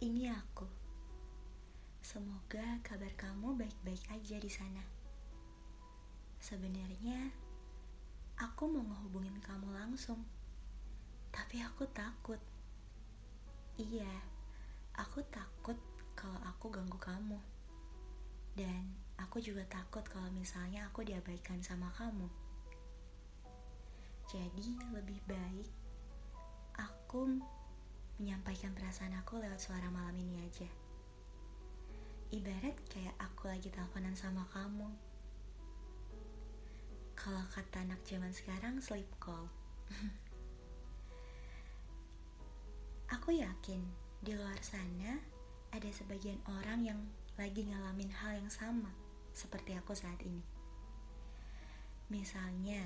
Ini aku. Semoga kabar kamu baik-baik aja di sana. Sebenarnya aku mau ngehubungin kamu langsung. Tapi aku takut. Iya, aku takut kalau aku ganggu kamu. Dan aku juga takut kalau misalnya aku diabaikan sama kamu. Jadi lebih baik aku menyampaikan perasaan aku lewat suara malam ini aja. Ibarat kayak aku lagi teleponan sama kamu. Kalau kata anak zaman sekarang sleep call. aku yakin di luar sana ada sebagian orang yang lagi ngalamin hal yang sama seperti aku saat ini. Misalnya,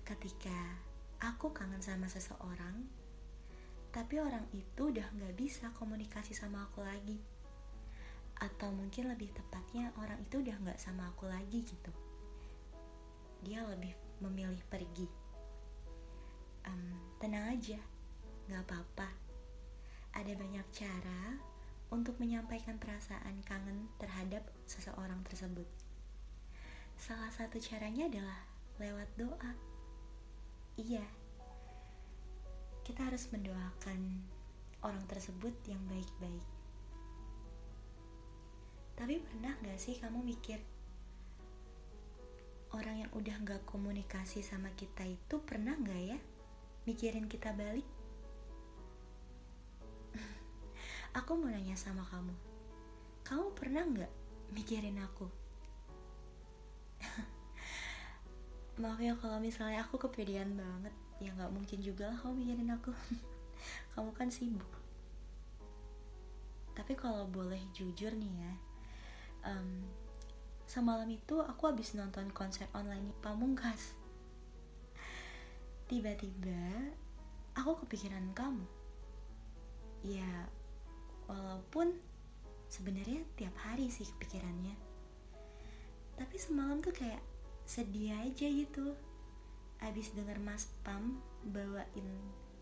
ketika aku kangen sama seseorang, tapi orang itu udah gak bisa komunikasi sama aku lagi. Atau mungkin lebih tepatnya orang itu udah gak sama aku lagi gitu. Dia lebih memilih pergi. Um, tenang aja, gak apa-apa. Ada banyak cara untuk menyampaikan perasaan kangen terhadap seseorang tersebut. Salah satu caranya adalah lewat doa. Iya, kita harus mendoakan orang tersebut yang baik-baik. Tapi pernah gak sih kamu mikir orang yang udah gak komunikasi sama kita itu pernah gak ya mikirin kita balik? aku mau nanya sama kamu, kamu pernah gak mikirin aku? maaf ya kalau misalnya aku kepedean banget ya nggak mungkin juga lah kamu mikirin aku. Kamu kan sibuk. Tapi kalau boleh jujur nih ya um, semalam itu aku habis nonton konser online Pamungkas. Tiba-tiba aku kepikiran kamu. Ya walaupun sebenarnya tiap hari sih kepikirannya. Tapi semalam tuh kayak sedih aja gitu abis denger Mas Pam bawain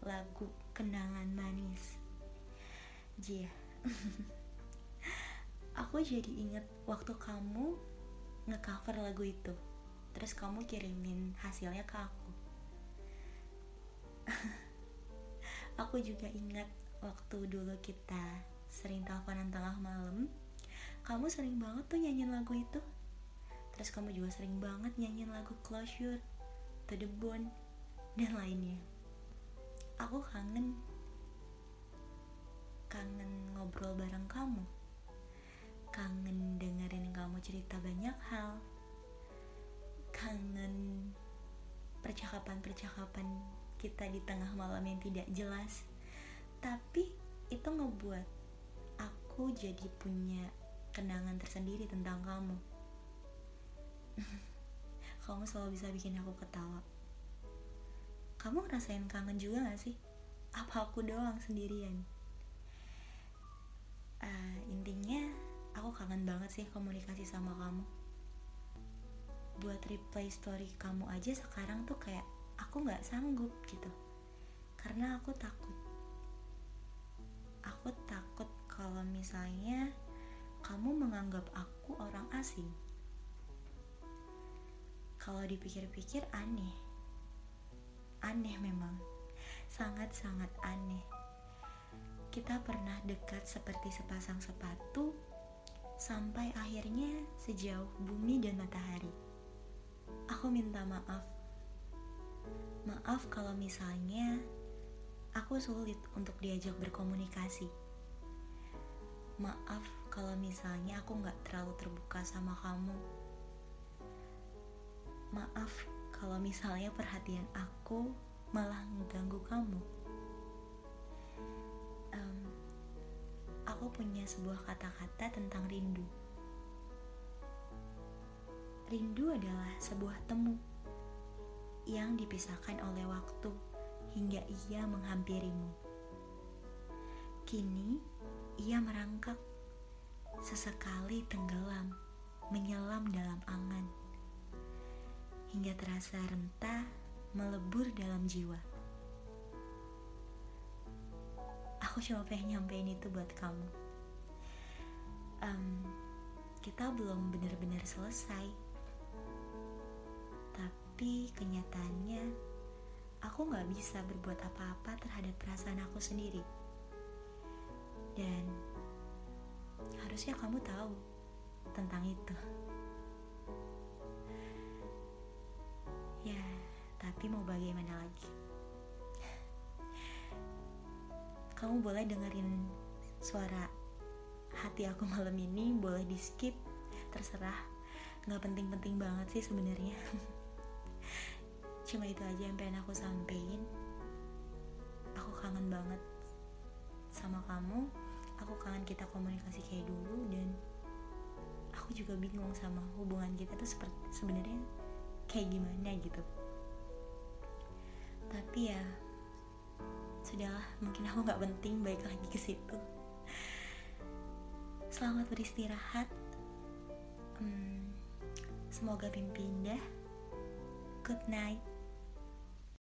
lagu kenangan manis. Jia aku jadi inget waktu kamu ngecover lagu itu. Terus kamu kirimin hasilnya ke aku. Aku juga ingat waktu dulu kita sering teleponan tengah malam kamu sering banget tuh nyanyiin lagu itu. Terus kamu juga sering banget nyanyiin lagu Closure, Bone, dan lainnya. Aku kangen kangen ngobrol bareng kamu. Kangen dengerin kamu cerita banyak hal. Kangen percakapan-percakapan kita di tengah malam yang tidak jelas. Tapi itu ngebuat aku jadi punya kenangan tersendiri tentang kamu kamu selalu bisa bikin aku ketawa. Kamu ngerasain kangen juga gak sih? Apa aku doang sendirian? Uh, intinya aku kangen banget sih komunikasi sama kamu. Buat replay story kamu aja sekarang tuh kayak aku nggak sanggup gitu. Karena aku takut. Aku takut kalau misalnya kamu menganggap aku orang asing kalau dipikir-pikir aneh. Aneh memang. Sangat-sangat aneh. Kita pernah dekat seperti sepasang sepatu sampai akhirnya sejauh bumi dan matahari. Aku minta maaf. Maaf kalau misalnya aku sulit untuk diajak berkomunikasi. Maaf kalau misalnya aku nggak terlalu terbuka sama kamu Maaf kalau misalnya perhatian aku malah mengganggu kamu. Um, aku punya sebuah kata-kata tentang rindu. Rindu adalah sebuah temu yang dipisahkan oleh waktu hingga ia menghampirimu. Kini ia merangkak, sesekali tenggelam, menyelam dalam angan hingga terasa rentah melebur dalam jiwa. aku cuma pengen nyampein itu buat kamu. Um, kita belum benar-benar selesai. Tapi kenyataannya aku nggak bisa berbuat apa-apa terhadap perasaan aku sendiri. Dan harusnya kamu tahu tentang itu tapi mau bagaimana lagi? Kamu boleh dengerin suara hati aku malam ini boleh di skip terserah. Nggak penting-penting banget sih sebenarnya. Cuma itu aja yang pengen aku sampein. Aku kangen banget sama kamu. Aku kangen kita komunikasi kayak dulu dan aku juga bingung sama hubungan kita tuh seperti sebenarnya kayak gimana gitu tapi ya sudahlah mungkin aku nggak penting baik lagi ke situ. Selamat beristirahat. Hmm, semoga mimpi indah good night